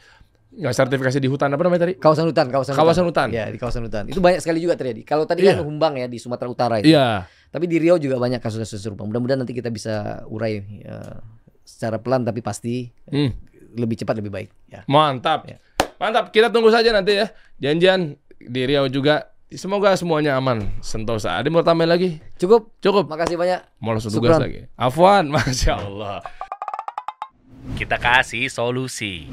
Nggak sertifikasi di hutan apa namanya tadi? Kawasan hutan, kawasan, Kawasan hutan. Ya, di kawasan hutan. Itu banyak sekali juga terjadi. Kalau tadi Iya. kan Humbang ya di Sumatera Utara itu. Iya. Tapi di Riau juga banyak kasus-kasus serupa. Mudah-mudahan nanti kita bisa urai ya, secara pelan tapi pasti Hmm, lebih cepat lebih baik. Ya. mantap. Ya. Mantap. Kita tunggu saja nanti ya. Janjian di Riau juga. Semoga semuanya aman, sentosa. Ada mau tambahin lagi? Cukup. Cukup. Makasih banyak. Mau langsung tugas lagi. Afwan, masya Allah. Kita kasih solusi.